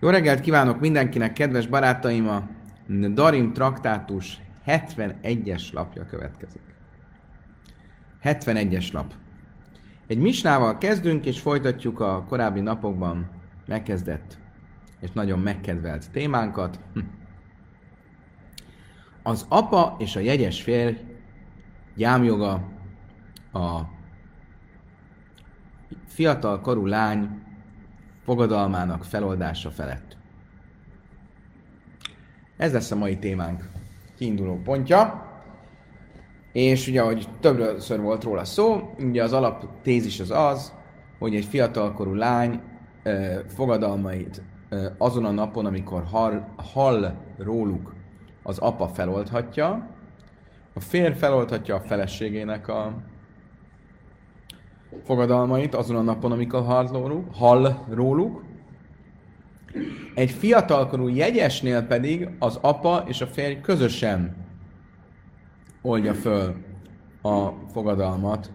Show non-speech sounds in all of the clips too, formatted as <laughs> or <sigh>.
Jó reggelt kívánok mindenkinek, kedves barátaim! A Darim traktátus 71-es lapja következik. 71-es lap. Egy misnával kezdünk, és folytatjuk a korábbi napokban megkezdett és nagyon megkedvelt témánkat. Hm. Az apa és a jegyes férj gyámjoga a fiatal korú lány fogadalmának feloldása felett. Ez lesz a mai témánk kiinduló pontja. És ugye, ahogy többször volt róla szó, ugye az alaptézis az az, hogy egy fiatalkorú lány ö, fogadalmait ö, azon a napon, amikor hall, hall róluk, az apa feloldhatja, a férj feloldhatja a feleségének a fogadalmait azon a napon, amikor hall róluk, hall róluk. Egy fiatalkorú jegyesnél pedig az apa és a férj közösen oldja föl a fogadalmat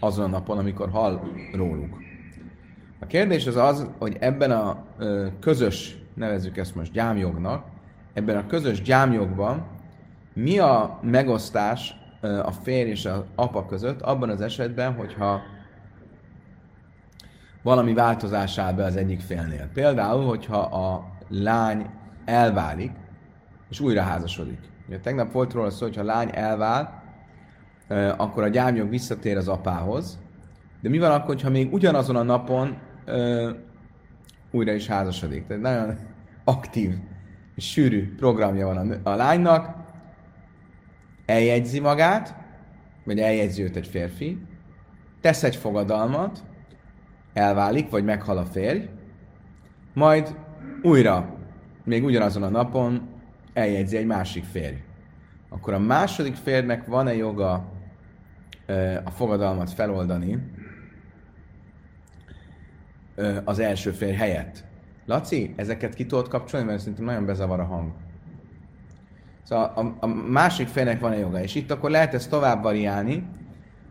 azon a napon, amikor hall róluk. A kérdés az az, hogy ebben a közös, nevezzük ezt most gyámjognak, ebben a közös gyámjogban mi a megosztás a férj és az apa között abban az esetben, hogyha valami változás áll be az egyik félnél. Például, hogyha a lány elválik, és újra házasodik. Ugye tegnap volt róla szó, hogy ha a lány elvál, akkor a gyámjog visszatér az apához. De mi van akkor, ha még ugyanazon a napon újra is házasodik? Tehát nagyon aktív sűrű programja van a lánynak, eljegyzi magát, vagy eljegyzi őt egy férfi, tesz egy fogadalmat, elválik, vagy meghal a férj, majd újra, még ugyanazon a napon eljegyzi egy másik férj. Akkor a második férnek van-e joga a fogadalmat feloldani az első férj helyett? Laci, ezeket ki tudod kapcsolni, mert szerintem nagyon bezavar a hang. Szóval a, a másik félnek van-e joga, és itt akkor lehet ezt tovább variálni,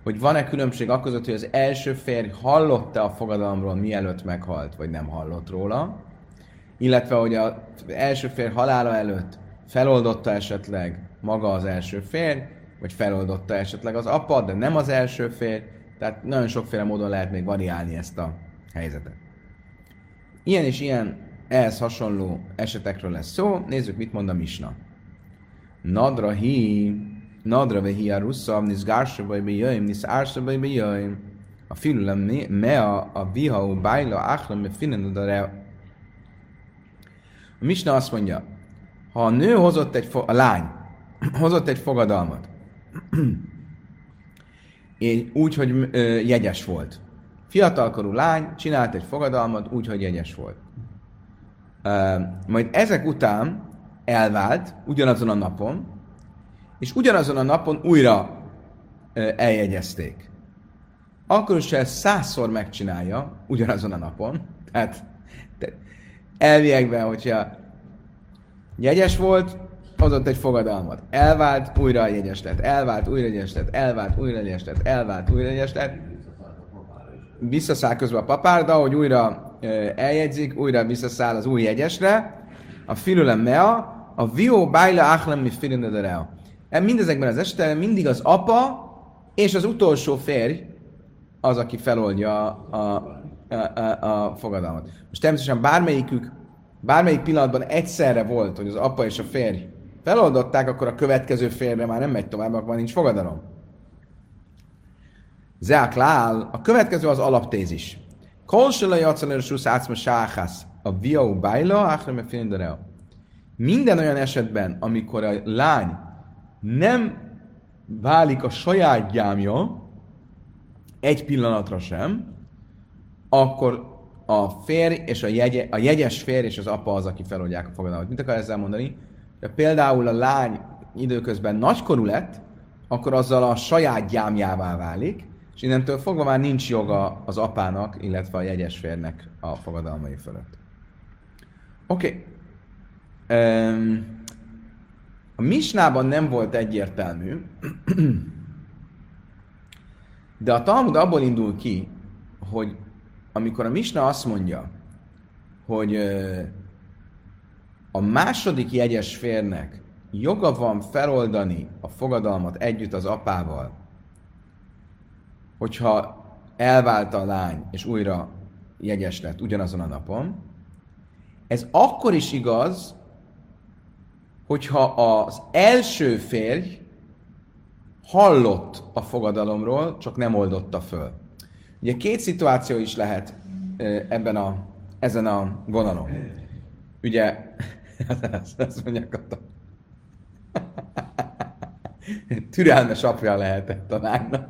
hogy van-e különbség akkor között, hogy az első férj hallotta a fogadalomról, mielőtt meghalt, vagy nem hallott róla, illetve hogy az első férj halála előtt feloldotta esetleg maga az első férj, vagy feloldotta esetleg az apa, de nem az első férj, tehát nagyon sokféle módon lehet még variálni ezt a helyzetet. Ilyen és ilyen ehhez hasonló esetekről lesz szó. Nézzük, mit mond a Misna. Nadra hi, nadra vehi a ruszav, nis gársa baj be jöjjön, nis ársa baj be jöjjön. A filule mea a vihau bájla áhla me finnen a A Misna azt mondja, ha a nő hozott egy, a lány <clears throat> hozott egy fogadalmat, <clears throat> úgy, hogy jegyes volt. Fiatalkorú lány csinált egy fogadalmat úgy, hogy jegyes volt. Majd ezek után elvált ugyanazon a napon, és ugyanazon a napon újra eljegyezték. Akkor is ezt százszor megcsinálja ugyanazon a napon, tehát elviekben, hogyha jegyes volt, hozott egy fogadalmat. Elvált, újra jegyes lett. Elvált, újra jegyes lett. Elvált, újra jegyes lett. Elvált, újra jegyes lett. Visszaszáll közben a papárda, hogy újra eljegyzik, újra visszaszáll az új jegyesre. A filulem mea, a vió bájla achlem mi filinederea. E, mindezekben az esetekben mindig az apa és az utolsó férj az, aki feloldja a, a, a, a fogadalmat. Most természetesen bármelyikük, bármelyik pillanatban egyszerre volt, hogy az apa és a férj feloldották, akkor a következő férre már nem megy tovább, akkor már nincs fogadalom. Zeák lál, a következő az alaptézis. Kolsela jacaler susz átszma sáhász, a viau bájla, áhreme findereo. Minden olyan esetben, amikor a lány nem válik a saját gyámja, egy pillanatra sem, akkor a férj és a, jegye, a jegyes férj és az apa az, aki feloldják a fogadalmat. Mit akar ezzel mondani? De például a lány időközben nagykorú lett, akkor azzal a saját gyámjává válik, és innentől fogva már nincs joga az apának, illetve a jegyes férnek a fogadalmai fölött. Oké. Okay. A misnában nem volt egyértelmű, de a Talmud abból indul ki, hogy amikor a Misna azt mondja, hogy a második jegyes férnek joga van feloldani a fogadalmat együtt az apával, hogyha elvált a lány, és újra jegyes lett ugyanazon a napon. Ez akkor is igaz, hogyha az első férj hallott a fogadalomról, csak nem oldotta föl. Ugye két szituáció is lehet ebben a, ezen a vonalon. Ugye, ezt mondják a türelmes apja lehetett a lánynak. <laughs>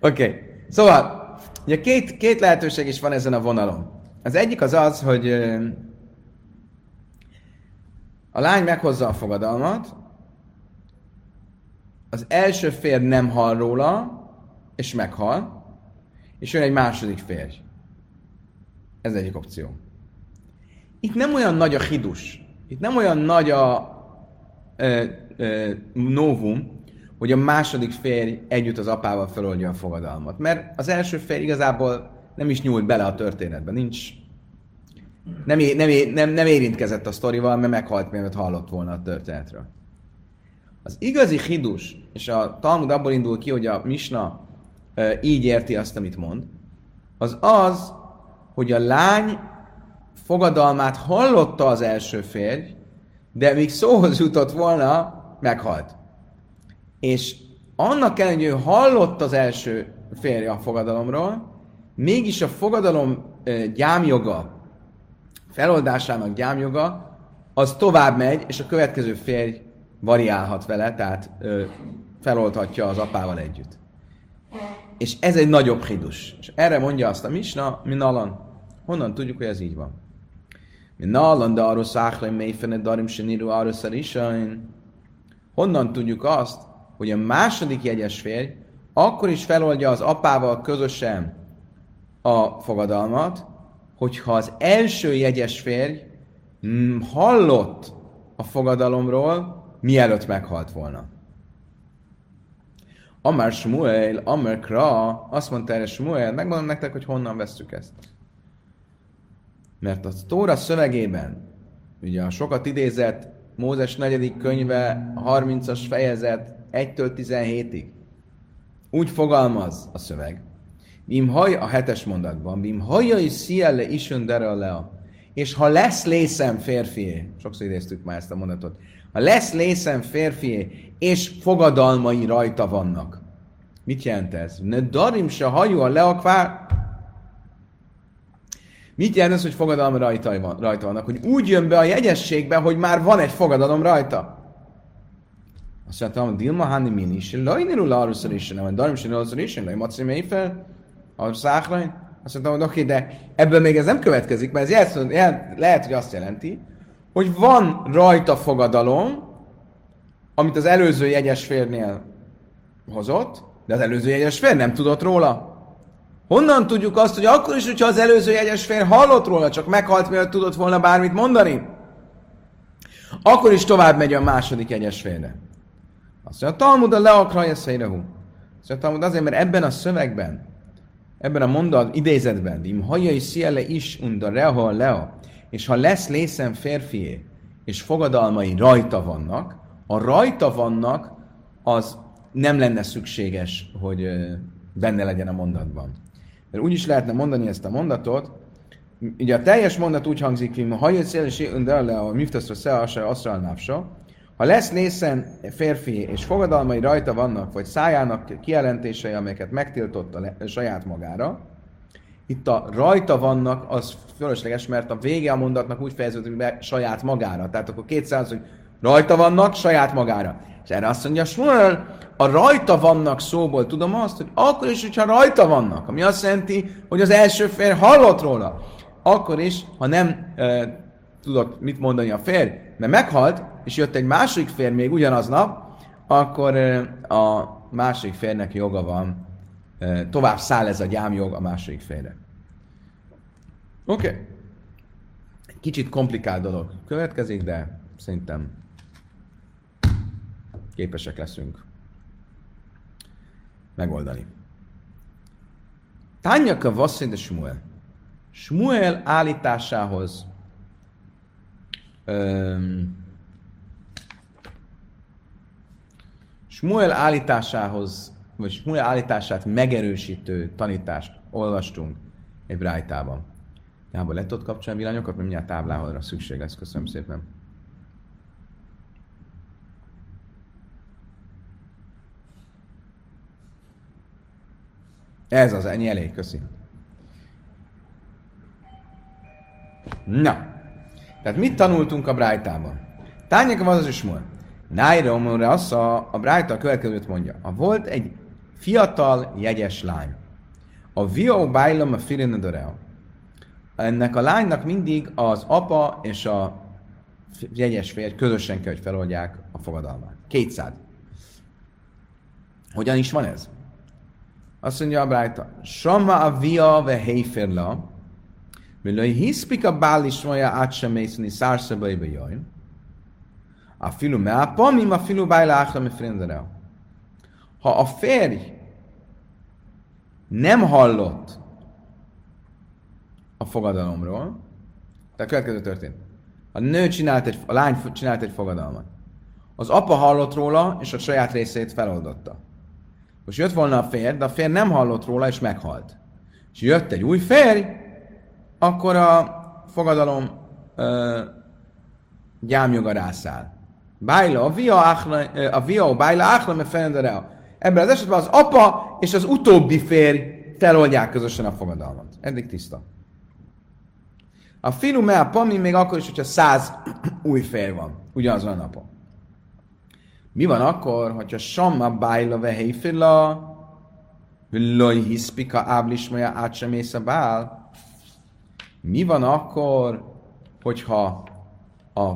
Oké, okay. szóval, ugye két, két lehetőség is van ezen a vonalon. Az egyik az az, hogy a lány meghozza a fogadalmat, az első férj nem hall róla, és meghal, és jön egy második férj. Ez egyik opció. Itt nem olyan nagy a hidus, itt nem olyan nagy a ö, ö, novum, hogy a második férj együtt az apával feloldja a fogadalmat. Mert az első férj igazából nem is nyúlt bele a történetbe, nincs nem, nem, nem, nem érintkezett a sztorival, mert meghalt, mielőtt hallott volna a történetről. Az igazi hidus, és a Talmud abból indul ki, hogy a Misna e, így érti azt, amit mond, az az, hogy a lány fogadalmát hallotta az első férj, de míg szóhoz jutott volna, meghalt. És annak ellenére, hogy ő hallott az első férje a fogadalomról, mégis a fogadalom e, gyámjoga feloldásának gyámjoga, az tovább megy, és a következő férj variálhat vele, tehát ö, feloldhatja az apával együtt. És ez egy nagyobb hidus. És erre mondja azt a Misna, mi nalan. Honnan tudjuk, hogy ez így van? Mi nalan, de arra száhlem mélyfene darim seniru szarisain. Honnan tudjuk azt, hogy a második jegyes férj akkor is feloldja az apával közösen a fogadalmat, hogyha az első jegyes férj mm, hallott a fogadalomról, mielőtt meghalt volna. Amár Smuel, Amár Kra, azt mondta erre Smuel, megmondom nektek, hogy honnan vesztük ezt. Mert a Tóra szövegében, ugye a sokat idézett Mózes negyedik könyve, 30-as fejezet, 1-től 17-ig, úgy fogalmaz a szöveg, Bim haj a hetes mondatban, bim hajai szielle isön dere lea. És ha lesz lészem férfié, sokszor idéztük már ezt a mondatot, ha lesz lészem férfié, és fogadalmai rajta vannak. Mit jelent ez? Ne darim se hajó a leakvár. Mit jelent ez, hogy fogadalma rajta, van, rajta vannak? Hogy úgy jön be a jegyességbe, hogy már van egy fogadalom rajta. Azt mondtam, Dilma Hani Mini, is, lajnirul arra szerésen, nem, darim se arra szerésen, nem, macri fel, a száhrain, azt mondtam, hogy oké, de ebből még ez nem következik, mert ez jelent, jelent, lehet, hogy azt jelenti, hogy van rajta fogadalom, amit az előző jegyes férnél hozott, de az előző jegyes fér nem tudott róla. Honnan tudjuk azt, hogy akkor is, hogyha az előző jegyes fér hallott róla, csak meghalt, mielőtt tudott volna bármit mondani, akkor is tovább megy a második jegyes férne. Azt mondja, a Talmud a leakraja szeirehu. Azt mondja, a Talmud azért, mert ebben a szövegben ebben a mondat idézetben, im hajai sziele is unda reha lea, és ha lesz lészen férfié, és fogadalmai rajta vannak, a rajta vannak, az nem lenne szükséges, hogy benne legyen a mondatban. Mert úgy is lehetne mondani ezt a mondatot, ugye a teljes mondat úgy hangzik, hogy hajai sziele is unda lea, a miftaszra szea, asra alnávsa, ha lesz lészen férfi, és fogadalmai rajta vannak, vagy szájának kijelentései, amelyeket megtiltott a, le- saját magára, itt a rajta vannak, az fölösleges, mert a vége a mondatnak úgy fejeződik be saját magára. Tehát akkor kétszáz, hogy rajta vannak saját magára. És erre azt mondja, Smuel, a rajta vannak szóból tudom azt, hogy akkor is, hogyha rajta vannak, ami azt jelenti, hogy az első fér hallott róla, akkor is, ha nem e, tudott mit mondani a férj, mert meghalt, és jött egy másik fér még ugyanaznap, akkor a másik férnek joga van, tovább száll ez a gyámjog a másik férre. Oké. Okay. Kicsit komplikált dolog következik, de szerintem képesek leszünk megoldani. Tányaka vasszint a Smuel. Smuel állításához Smuel állításához, vagy Smuel állítását megerősítő tanítást olvastunk egy brájtában. Jából lett ott kapcsolni villanyokat, mert mindjárt tábláhodra szükség lesz. Köszönöm szépen. Ez az, ennyi elég, köszi. Na, tehát mit tanultunk a Brájtában? Tányek az is mond. Nájra omorra azt a, a Brájta a következőt mondja. A volt egy fiatal, jegyes lány. A Vio Bájlom a Firinadoreo. Ennek a lánynak mindig az apa és a jegyes férj közösen kell, hogy feloldják a fogadalmát. Kétszád. Hogyan is van ez? Azt mondja a Brájta, Sama a via ve heiferla, Hiszpik a bál is mondja át sem mészeni szárszabaiba jaj. A filu áhra me frenderel. Ha a férj nem hallott a fogadalomról, tehát következő történt. A nő csinált egy, a lány csinált egy fogadalmat. Az apa hallott róla, és a saját részét feloldotta. Most jött volna a férj, de a férj nem hallott róla, és meghalt. És jött egy új férj, akkor a fogadalom ö, gyámjoga rászáll. Bájla, a via, achla, a via, bájla, achla, me fenderea. Ebben az esetben az apa és az utóbbi férj feloldják közösen a fogadalmat. Eddig tiszta. A filu me a pami még akkor is, hogyha száz új férj van, ugyanazon a napon. Mi van akkor, hogyha Samma bájla vehei fila, Loj hiszpika áblismaja át sem ész a bál? Mi van akkor, hogyha a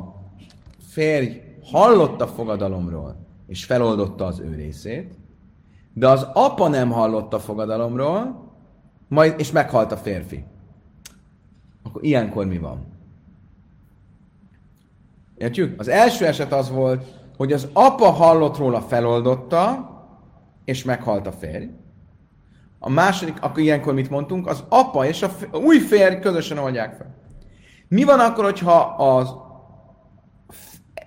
férj hallott a fogadalomról, és feloldotta az ő részét, de az apa nem hallott a fogadalomról, majd, és meghalt a férfi. Akkor ilyenkor mi van? Értjük? Az első eset az volt, hogy az apa hallott róla, feloldotta, és meghalt a férj. A második, akkor ilyenkor mit mondtunk? Az apa és a új férj közösen oldják fel. Mi van akkor, hogyha az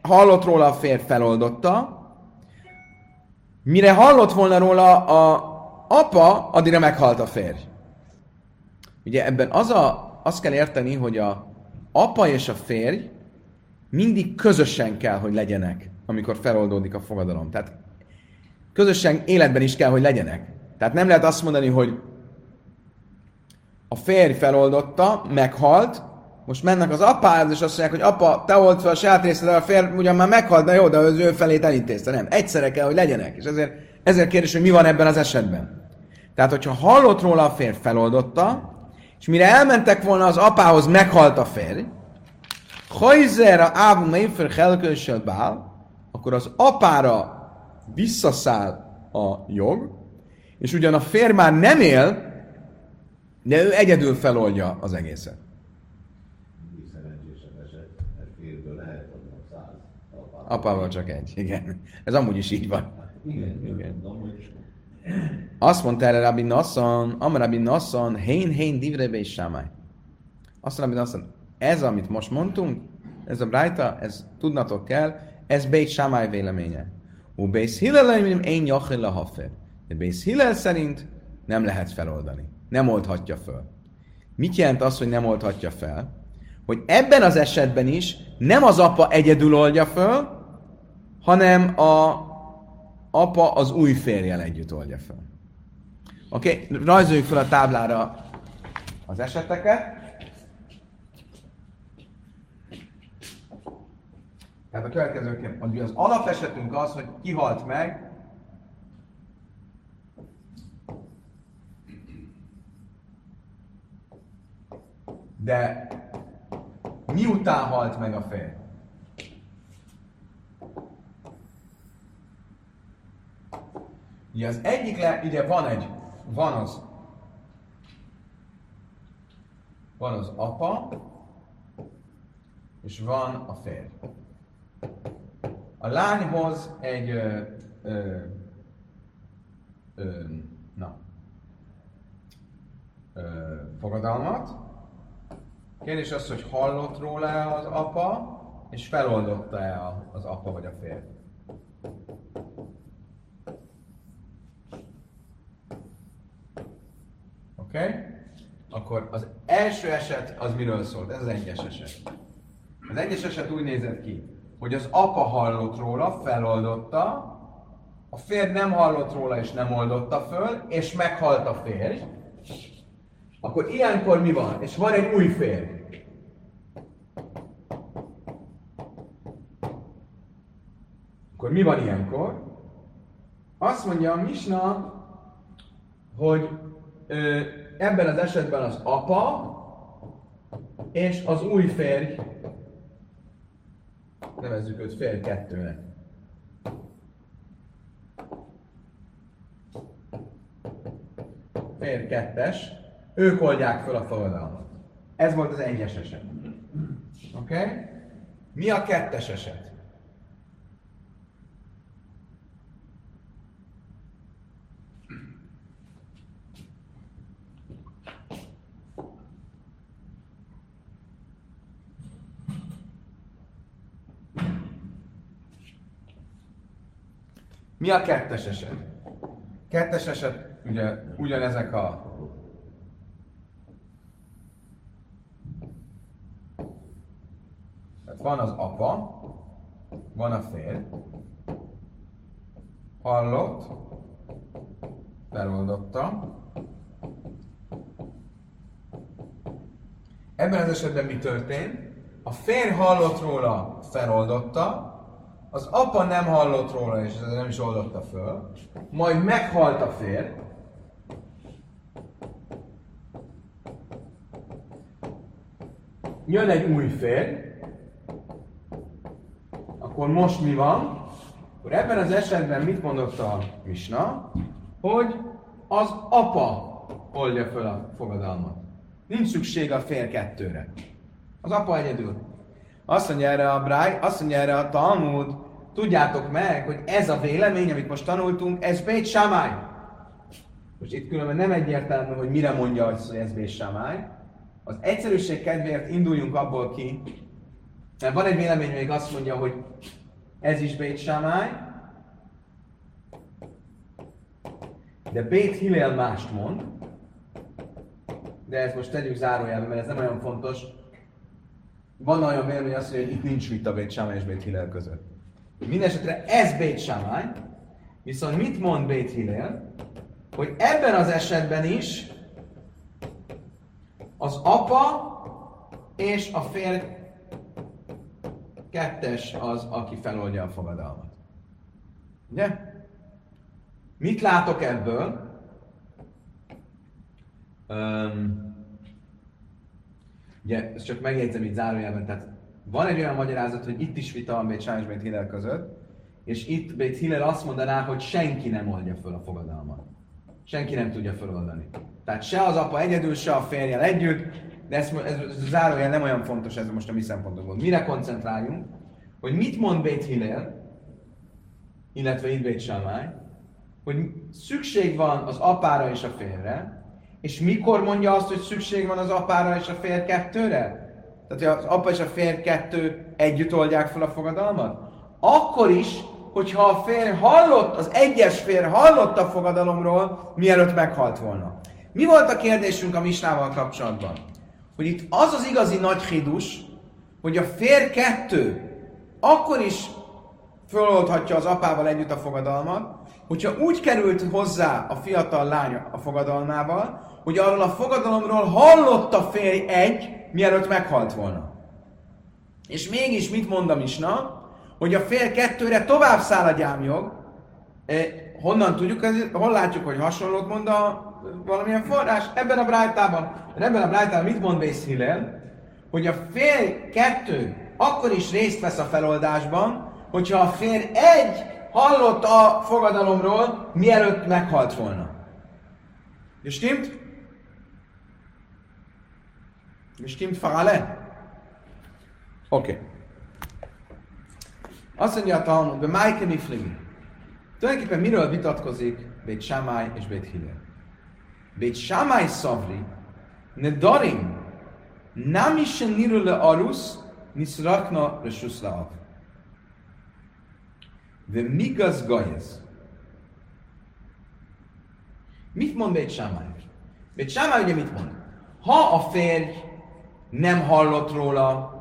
hallott róla a férj feloldotta, mire hallott volna róla a apa, addigra meghalt a férj. Ugye ebben az a, azt kell érteni, hogy a apa és a férj mindig közösen kell, hogy legyenek, amikor feloldódik a fogadalom. Tehát közösen életben is kell, hogy legyenek. Tehát nem lehet azt mondani, hogy a férj feloldotta, meghalt, most mennek az apához, és azt mondják, hogy apa, te old fel a saját részed, a férj ugyan már meghalt, de jó, de az ő felét elintézte. Nem, egyszerre kell, hogy legyenek. És ezért, ezért kérdés, hogy mi van ebben az esetben. Tehát, hogyha hallott róla a férj, feloldotta, és mire elmentek volna az apához, meghalt a férj, Hajzer a ábu méfer helkősöl bál, akkor az apára visszaszáll a jog, és ugyan a férj már nem él, de ő egyedül feloldja az egészet. Apával csak egy, igen. Ez amúgy is így van. Igen. igen. Azt mondta erre Rabbi Nassan, Am Rabbi Nassan, hén, hén, divrebe és sámály. Azt Rabbi Nassan, ez, amit most mondtunk, ez a brájta, ez tudnatok kell, ez Beit Sámály véleménye. U Beis Hillel én jachil a hafer. De Beis Hillel szerint nem lehet feloldani. Nem oldhatja fel. Mit jelent az, hogy nem oldhatja fel? Hogy ebben az esetben is nem az apa egyedül oldja föl, hanem a apa az új férjel együtt oldja föl. Oké, okay? rajzoljuk fel a táblára az eseteket. Tehát a következőként, hogy az alapesetünk az, hogy kihalt meg, de miután halt meg a férj? Ugye az egyik, le, ugye van egy, van az, van az apa, és van a férj. A lányhoz egy ö, ö, ö, na, fogadalmat. Kérdés az, hogy hallott róla az apa, és feloldotta-e az apa vagy a férj. Oké? Okay? Akkor az első eset az miről szólt? Ez az egyes eset. Az egyes eset úgy nézett ki, hogy az apa hallott róla, feloldotta, a férj nem hallott róla és nem oldotta föl, és meghalt a férj, akkor ilyenkor mi van? És van egy új férj. Akkor mi van ilyenkor? Azt mondja a Misna, hogy ö, ebben az esetben az apa és az új férj, nevezzük őt férj kettőnek. Férj kettes, ők oldják fel a fogadalmat. Ez volt az egyes eset. Oké? Okay? Mi a kettes eset? Mi a kettes eset? Kettes eset, ugye ugyanezek a Tehát van az apa, van a férj, hallott, feloldotta. Ebben az esetben mi történt? A férj hallott róla, feloldotta, az apa nem hallott róla, és nem is oldotta föl, majd meghalt a férj, jön egy új férj, akkor most mi van? Akkor ebben az esetben mit mondott a Misna? Hogy az apa oldja föl a fogadalmat. Nincs szükség a fél kettőre. Az apa egyedül. Azt mondja erre a Bráj, azt mondja erre a Talmud, tudjátok meg, hogy ez a vélemény, amit most tanultunk, ez Bét Samály. Most itt különben nem egyértelmű, hogy mire mondja, hogy ez Bét Samály. Az egyszerűség kedvéért induljunk abból ki, mert van egy vélemény, még azt mondja, hogy ez is Bét Samály, de Bét Hillel mást mond, de ezt most tegyük zárójelbe, mert ez nem olyan fontos. Van olyan vélemény azt mondja, hogy itt nincs vita Bét Samály és Bét Hillel között. Mindenesetre ez Bét Samály, viszont mit mond Bét Hillel? Hogy ebben az esetben is az apa és a férj kettes az, aki feloldja a fogadalmat. Ugye? Mit látok ebből? Um, ugye, ezt csak megjegyzem itt zárójelben, tehát van egy olyan magyarázat, hogy itt is vita van Bét és Bét Hillel között, és itt Bét Hillel azt mondaná, hogy senki nem oldja föl a fogadalmat. Senki nem tudja feloldani. Tehát se az apa egyedül, se a férjel együtt, de ez, ez, ez a zárójel nem olyan fontos ez most a mi szempontokból. Mire koncentráljunk? Hogy mit mond Bét Hillel, illetve itt Bét Samály, hogy szükség van az apára és a férre, és mikor mondja azt, hogy szükség van az apára és a fér kettőre? Tehát, az apa és a férj kettő együtt oldják fel a fogadalmat? Akkor is, hogyha a férj hallott, az egyes férj hallott a fogadalomról, mielőtt meghalt volna. Mi volt a kérdésünk a misnával kapcsolatban? Hogy itt az az igazi nagy hidus, hogy a férj kettő akkor is föloldhatja az apával együtt a fogadalmat, hogyha úgy került hozzá a fiatal lány a fogadalmával, hogy arról a fogadalomról hallott a férj egy, mielőtt meghalt volna. És mégis mit mond a Misna? Hogy a fél kettőre tovább száll a gyámjog. E, honnan tudjuk, hol látjuk, hogy hasonlót mond a valamilyen forrás? Ebben a brájtában. Ebben a brájtában mit mond Bész Hillel? Hogy a fél kettő akkor is részt vesz a feloldásban, hogyha a fél egy hallott a fogadalomról, mielőtt meghalt volna. És stimmt? Stimmt Farale? Oké. Okay. Azt mondja a Talmud, de Májke Miflimi. Tulajdonképpen miről vitatkozik Bét Sámály és Bét Hillel? Bét Sámály Szavri Nedarim, nem is niru le arus, niszrakna le suszlaav. De migaz gajez. Mit mond Bét Sámály? Bét Sámály ugye mit mond? Ha a férj nem hallott róla,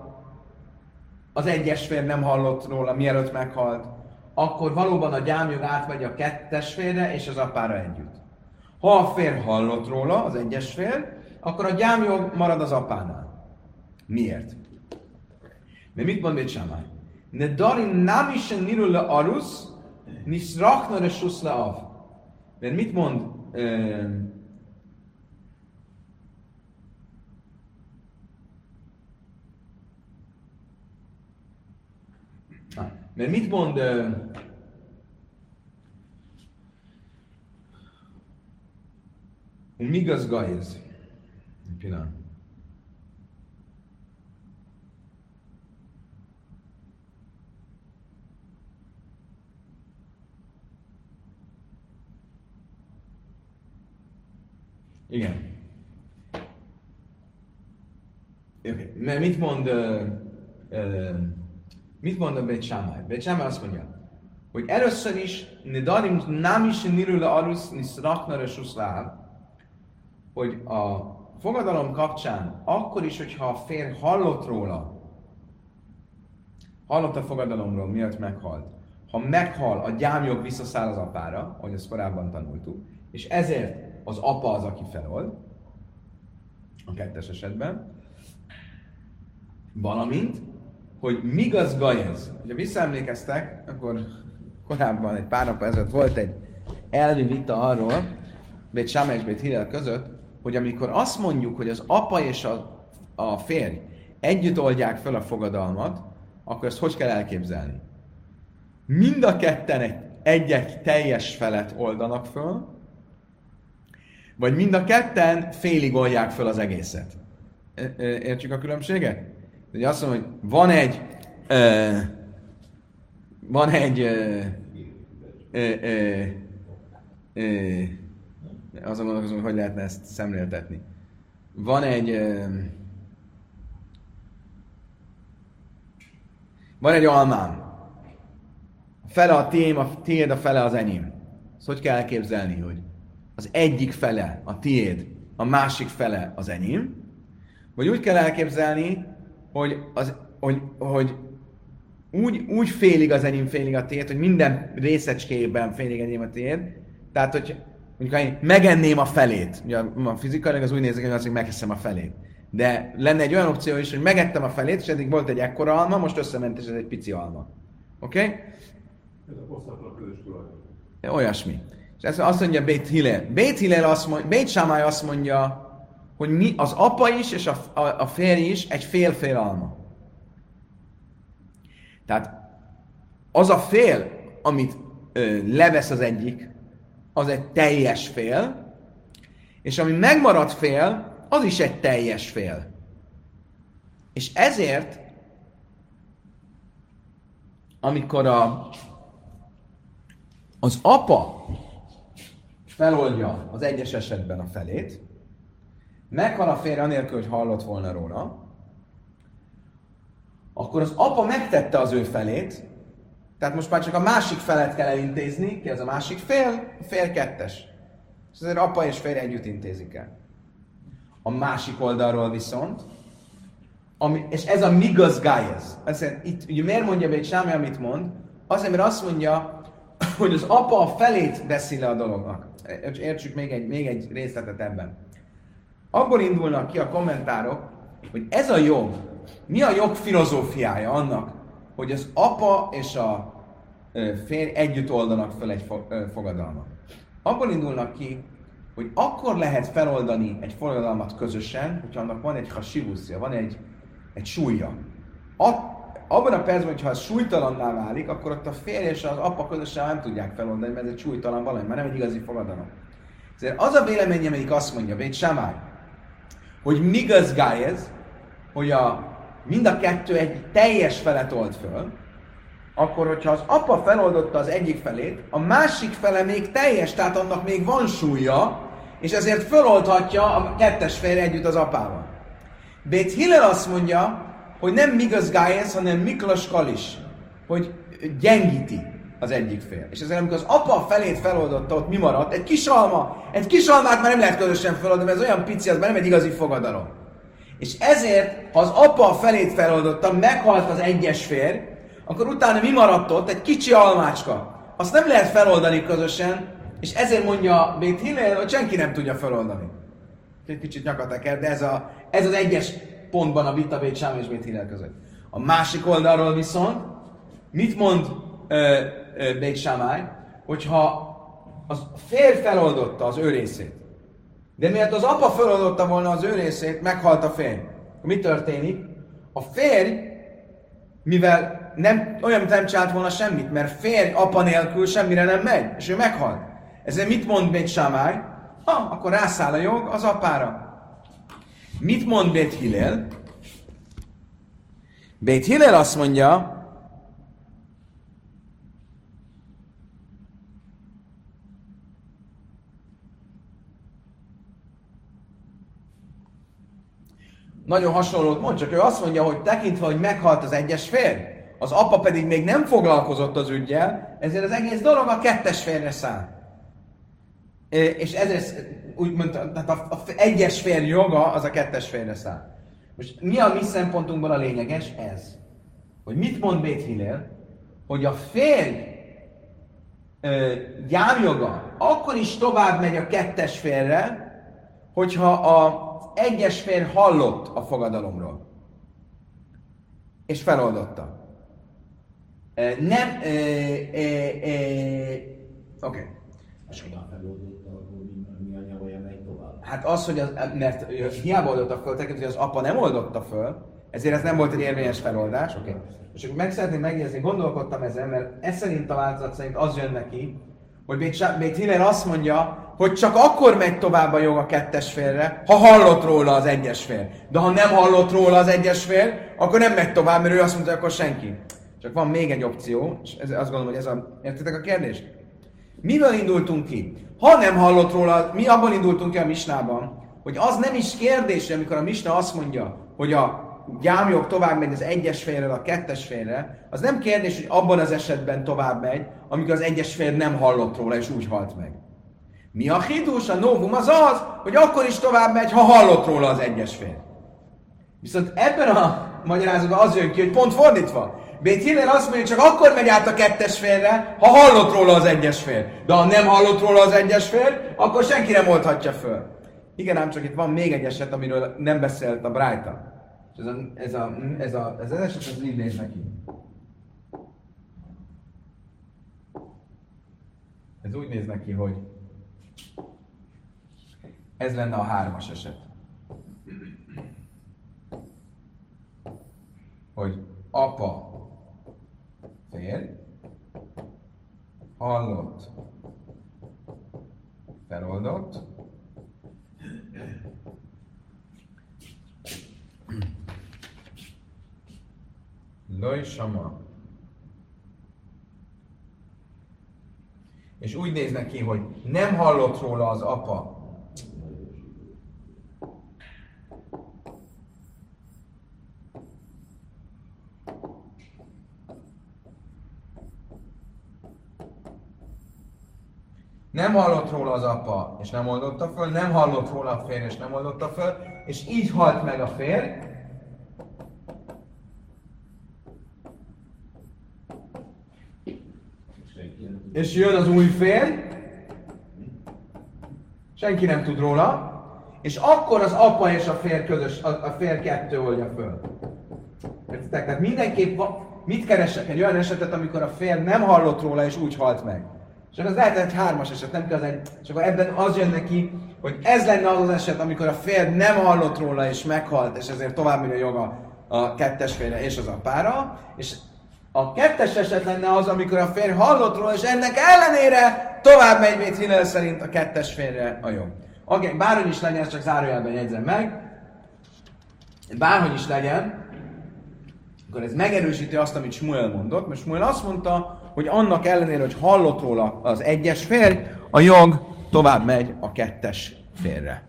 az egyes férj nem hallott róla, mielőtt meghalt, akkor valóban a gyámjog átmegy a kettes férre és az apára együtt. Ha a férj hallott róla, az egyes férj, akkor a gyámjog marad az apánál. Miért? Mert mit mond Bécsámály? Ne darin nem is nirul le arus, nis rachna re le av. Mert mit mond uh, mert mit mond uh, Migas Gaiz? Pillanat. Igen. Okay. Mert mit mond, uh, uh, mit mond a? Bet Sámály azt mondja, hogy először is Nidarim nem is nirule arus niszraknare hogy a fogadalom kapcsán, akkor is, hogyha a férj hallott róla, hallott a fogadalomról, miatt meghalt, ha meghal, a gyámjog visszaszáll az apára, ahogy ezt korábban tanultuk, és ezért az apa az, aki felold, a kettes esetben, valamint, hogy migaz gajez. Ha visszaemlékeztek, akkor korábban, egy pár nap ezelőtt volt egy elvi vita arról, Bét Sáma és Bét Hillel között, hogy amikor azt mondjuk, hogy az apa és a, a férj együtt oldják fel a fogadalmat, akkor ezt hogy kell elképzelni? Mind a ketten egy, egy teljes felet oldanak föl, vagy mind a ketten félig oldják föl az egészet. Értjük a különbséget? Ugye azt mondom, hogy van egy ö, van egy ö, ö, ö, ö, azon gondolkozom, hogy hogy lehetne ezt szemléltetni. Van egy ö, van egy almám. A fele a tiém, a tiéd, a fele az enyém. Ezt hogy kell elképzelni, hogy az egyik fele a tiéd, a másik fele az enyém, vagy úgy kell elképzelni, hogy, az, hogy, hogy úgy, úgy félig az enyém, félig a tiéd, hogy minden részecskében félig enyém a tiéd, tehát, hogy mondjuk, ha én megenném a felét, ugye a fizikailag az úgy nézik, hogy az, hogy megeszem a felét. De lenne egy olyan opció is, hogy megettem a felét, és eddig volt egy ekkora alma, most összement, és ez egy pici alma. Oké? Okay? Ez a posztatlan közös tulajdon. Olyasmi. És ezt azt mondja Bét Hillel. Bét Hillel azt mondja, Bét Sámály azt mondja, hogy mi, az apa is és a, a, a férj is egy fél-fél alma. Tehát az a fél, amit ö, levesz az egyik, az egy teljes fél, és ami megmaradt fél, az is egy teljes fél. És ezért, amikor a, az apa feloldja az egyes esetben a felét, meghal a férje anélkül, hogy hallott volna róla, akkor az apa megtette az ő felét, tehát most már csak a másik felet kell elintézni, ki az a másik fél, a fél kettes. És azért apa és férj együtt intézik el. A másik oldalról viszont, ami, és ez a migaz gájez. Itt ugye miért mondja be Sámi, amit mond? Azért, mert azt mondja, hogy az apa a felét veszi le a dolognak. Értsük még egy, még egy részletet ebben. Abból indulnak ki a kommentárok, hogy ez a jog, mi a jog filozófiája annak, hogy az apa és a férj együtt oldanak fel egy fogadalmat. Abból indulnak ki, hogy akkor lehet feloldani egy fogadalmat közösen, hogyha annak van egy hasivuszja, van egy, egy súlya. A, abban a percben, hogyha ez súlytalanná válik, akkor ott a férj és az apa közösen nem tudják feloldani, mert ez egy súlytalan valami, mert nem egy igazi fogadalom. Ezért az a vélemény, amelyik azt mondja, Bét Samály, hogy migaz gájez, hogy a, mind a kettő egy teljes felet old föl, akkor, hogyha az apa feloldotta az egyik felét, a másik fele még teljes, tehát annak még van súlya, és ezért föloldhatja a kettes férj együtt az apával. Bét Hillel azt mondja, hogy nem Migaz Gájez, hanem Miklas Kalis, hogy gyengíti az egyik fél. És ezért amikor az apa felét feloldotta, ott mi maradt? Egy kis alma. Egy kis almát már nem lehet közösen feloldani, mert ez olyan pici, az már nem egy igazi fogadalom. És ezért, ha az apa felét feloldotta, meghalt az egyes férj, akkor utána mi maradt ott? Egy kicsi almácska. Azt nem lehet feloldani közösen, és ezért mondja Bét Hillel, hogy senki nem tudja feloldani. Egy kicsit nyakateker, de ez, a, ez az egyes pontban a vita Bét Sám és Bét Hillel között. A másik oldalról viszont, mit mond ö, ö, Bét Sámály, hogyha az férj feloldotta az ő részét, de miért az apa feloldotta volna az ő részét, meghalt a férj. Mi történik? A férj, mivel nem, olyan, mint nem csinált volna semmit, mert férj apa nélkül semmire nem megy, és ő meghal. Ezért mit mond Bét Sámály? Ha, akkor rászáll a jog az apára. Mit mond Bét Hillel? Bét Hillel azt mondja, nagyon hasonlót mond, csak ő azt mondja, hogy tekintve, hogy meghalt az egyes férj, az apa pedig még nem foglalkozott az ügyjel, ezért az egész dolog a kettes férre száll. És ezért úgy tehát a, a egyes férj joga az a kettes férre száll. Most mi a mi szempontunkból a lényeges? Ez. Hogy mit mond Bét? Hogy a férj gyámjoga akkor is tovább megy a kettes férre, hogyha a egyes férj hallott a fogadalomról. És feloldotta. Nem... Oké. Okay. Hát az, hogy az, mert hiába oldotta föl, tekint, hogy az apa nem oldotta föl, ezért ez nem volt egy érvényes feloldás. Okay. És akkor meg szeretném megjegyezni, gondolkodtam ezen, mert ez szerint a változat szerint az jön neki, hogy Bét Hiller azt mondja, hogy csak akkor megy tovább a jog a kettes félre, ha hallott róla az egyes fél. De ha nem hallott róla az egyes fél, akkor nem megy tovább, mert ő azt mondta, hogy akkor senki. Csak van még egy opció, és ez, azt gondolom, hogy ez a... Értitek a kérdést? Miből indultunk ki? Ha nem hallott róla, mi abban indultunk ki a misnában, hogy az nem is kérdés, amikor a misna azt mondja, hogy a gyámjog tovább megy az egyes félre, a kettes félre, az nem kérdés, hogy abban az esetben tovább megy, amikor az egyes fél nem hallott róla, és úgy halt meg. Mi a hidus, a novum az az, hogy akkor is tovább megy, ha hallott róla az egyes fél. Viszont ebben a magyarázatban az jön ki, hogy pont fordítva. Bét Hiller azt mondja, hogy csak akkor megy át a kettes félre, ha hallott róla az egyes fél. De ha nem hallott róla az egyes fél, akkor senki nem oldhatja föl. Igen, ám csak itt van még egy eset, amiről nem beszélt a Brighton. Ez a, ez a, ez a, ez az eset, ez így néz neki. Ez úgy néz neki, hogy ez lenne a hármas eset. Hogy apa férj, hallott, feloldott, Loj sama. És úgy néz neki, hogy nem hallott róla az apa. Nem hallott róla az apa, és nem oldotta föl, nem hallott róla a férj, és nem oldotta föl, és így halt meg a férj, és jön az új fél, senki nem tud róla, és akkor az apa és a fér közös, a, a fér kettő oldja föl. Értitek? Tehát mindenképp mit keresek? Egy olyan esetet, amikor a fér nem hallott róla, és úgy halt meg. És az lehet egy hármas eset, nem kell az egy, és akkor ebben az jön neki, hogy ez lenne az az eset, amikor a fér nem hallott róla, és meghalt, és ezért tovább megy a joga a kettes félre és az apára, és a kettes eset lenne az, amikor a férj hallott róla, és ennek ellenére tovább megy, mint Hillel szerint a kettes férre a jog. Oké, okay, bárhogy is legyen, csak zárójelben jegyzem meg. Bárhogy is legyen, akkor ez megerősíti azt, amit Smuel mondott, mert Smuel azt mondta, hogy annak ellenére, hogy hallott róla az egyes férj, a jog tovább megy a kettes férre.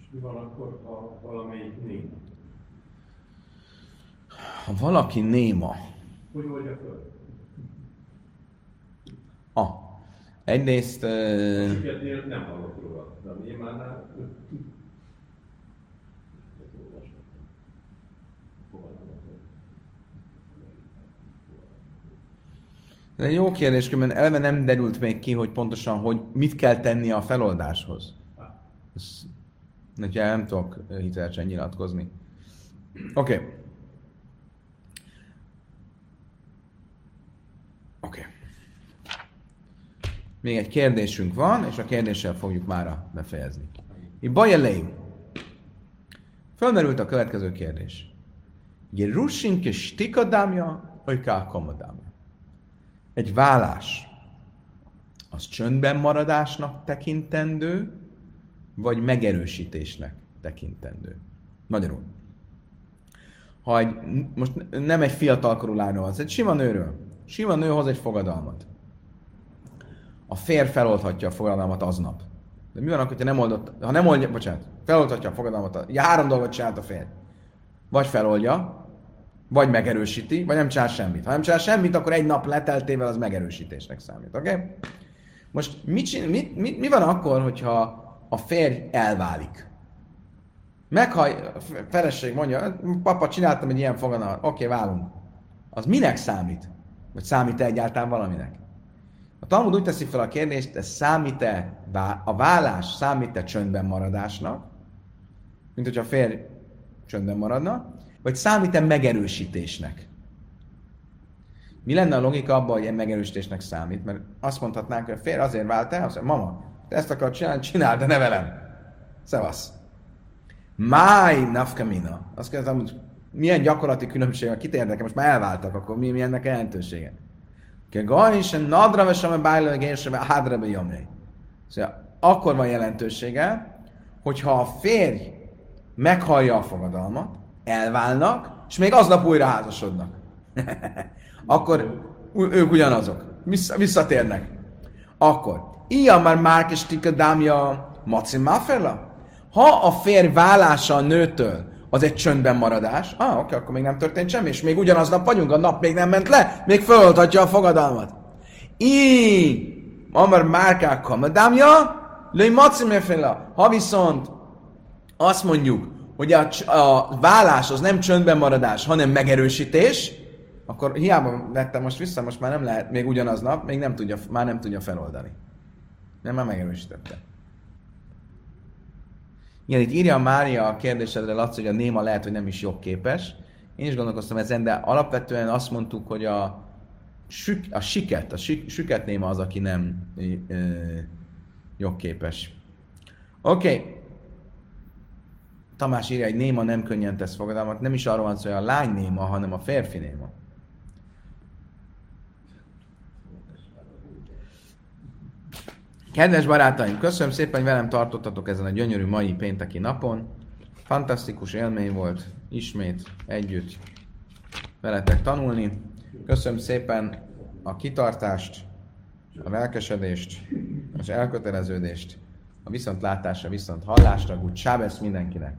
És mi van akkor, ha valamelyik néma? Ha valaki néma, Hogy oldja föl? ah, egyrészt uh, Siketnél nem hallok róla, de a némánál... Egy jó kérdés, mert eleve nem derült még ki, hogy pontosan hogy mit kell tenni a feloldáshoz. Ez, nekem nem tudok hitelesen nyilatkozni. Oké. Okay. Oké. Okay. Még egy kérdésünk van, és a kérdéssel fogjuk mára befejezni. Bajelei. Fölmerült a következő kérdés. Gerusin ke stikadámja, vagy kákomadámja? egy vállás az csöndben maradásnak tekintendő, vagy megerősítésnek tekintendő. Magyarul. Ha egy, most nem egy fiatalkorú lányról van, egy sima nőről. Sima nő hoz egy fogadalmat. A férj feloldhatja a fogadalmat aznap. De mi van akkor, ha nem oldott, ha nem oldja, bocsánat, feloldhatja a fogadalmat, ja, három dolgot csinált a férj. Vagy feloldja, vagy megerősíti, vagy nem csinál semmit. Ha nem csinál semmit, akkor egy nap leteltével az megerősítésnek számít. Oké? Okay? Most mit, csin- mit, mit, mi van akkor, hogyha a férj elválik? Meghaj, a feleség mondja, papa, csináltam egy ilyen foganat, oké, okay, válunk. Az minek számít? Vagy számít-e egyáltalán valaminek? A Talmud úgy teszi fel a kérdést, ez számít-e, a vállás számít-e csöndben maradásnak, mint hogyha a férj csöndben maradna, vagy számít-e megerősítésnek? Mi lenne a logika abban, hogy megerősítésnek számít? Mert azt mondhatnánk, hogy a férj azért vált el, azt mondja, mama, te ezt akarod csinálni, csináld, de ne velem. Szevasz. Máj nafkamina. Azt kérdezem, hogy milyen gyakorlati különbség van, kit érdekel, most már elváltak, akkor mi, mi ennek jelentősége? Gajn sem nadra ve sem bájlő, gén sem hádra be Szóval akkor van jelentősége, hogyha a férj meghallja a fogadalmat, elválnak, és még aznap újra házasodnak. <laughs> Akkor ők ugyanazok. Vissza, visszatérnek. Akkor, ilyen már Márkes Tikadámja Maci Mafela? Ha a férj válása a nőtől az egy csöndben maradás, ah, oké, akkor még nem történt semmi, és még ugyanaznap vagyunk, a nap még nem ment le, még föloldhatja a fogadalmat. Így, Amar Márkák Kamadámja, Löj Maci Mafela. Ha viszont azt mondjuk, hogy a, a vállás az nem csöndben maradás, hanem megerősítés, akkor hiába vettem most vissza, most már nem lehet, még ugyanaznap, még nem tudja, már nem tudja feloldani. Nem, már megerősítette. Igen, itt írja Mária a kérdésedre, Laci, hogy a néma lehet, hogy nem is jogképes. Én is gondolkoztam ezen, de alapvetően azt mondtuk, hogy a, sük, a siket, a sik, süket néma az, aki nem ö, jogképes. Oké, okay. Tamás írja, hogy néma nem könnyen tesz fogadalmat. Nem is arról van szó, hogy a lány néma, hanem a férfi néma. Kedves barátaim, köszönöm szépen, hogy velem tartottatok ezen a gyönyörű mai pénteki napon. Fantasztikus élmény volt ismét együtt veletek tanulni. Köszönöm szépen a kitartást, a lelkesedést, az elköteleződést, a viszontlátásra, viszont hallásra, úgy sábesz mindenkinek!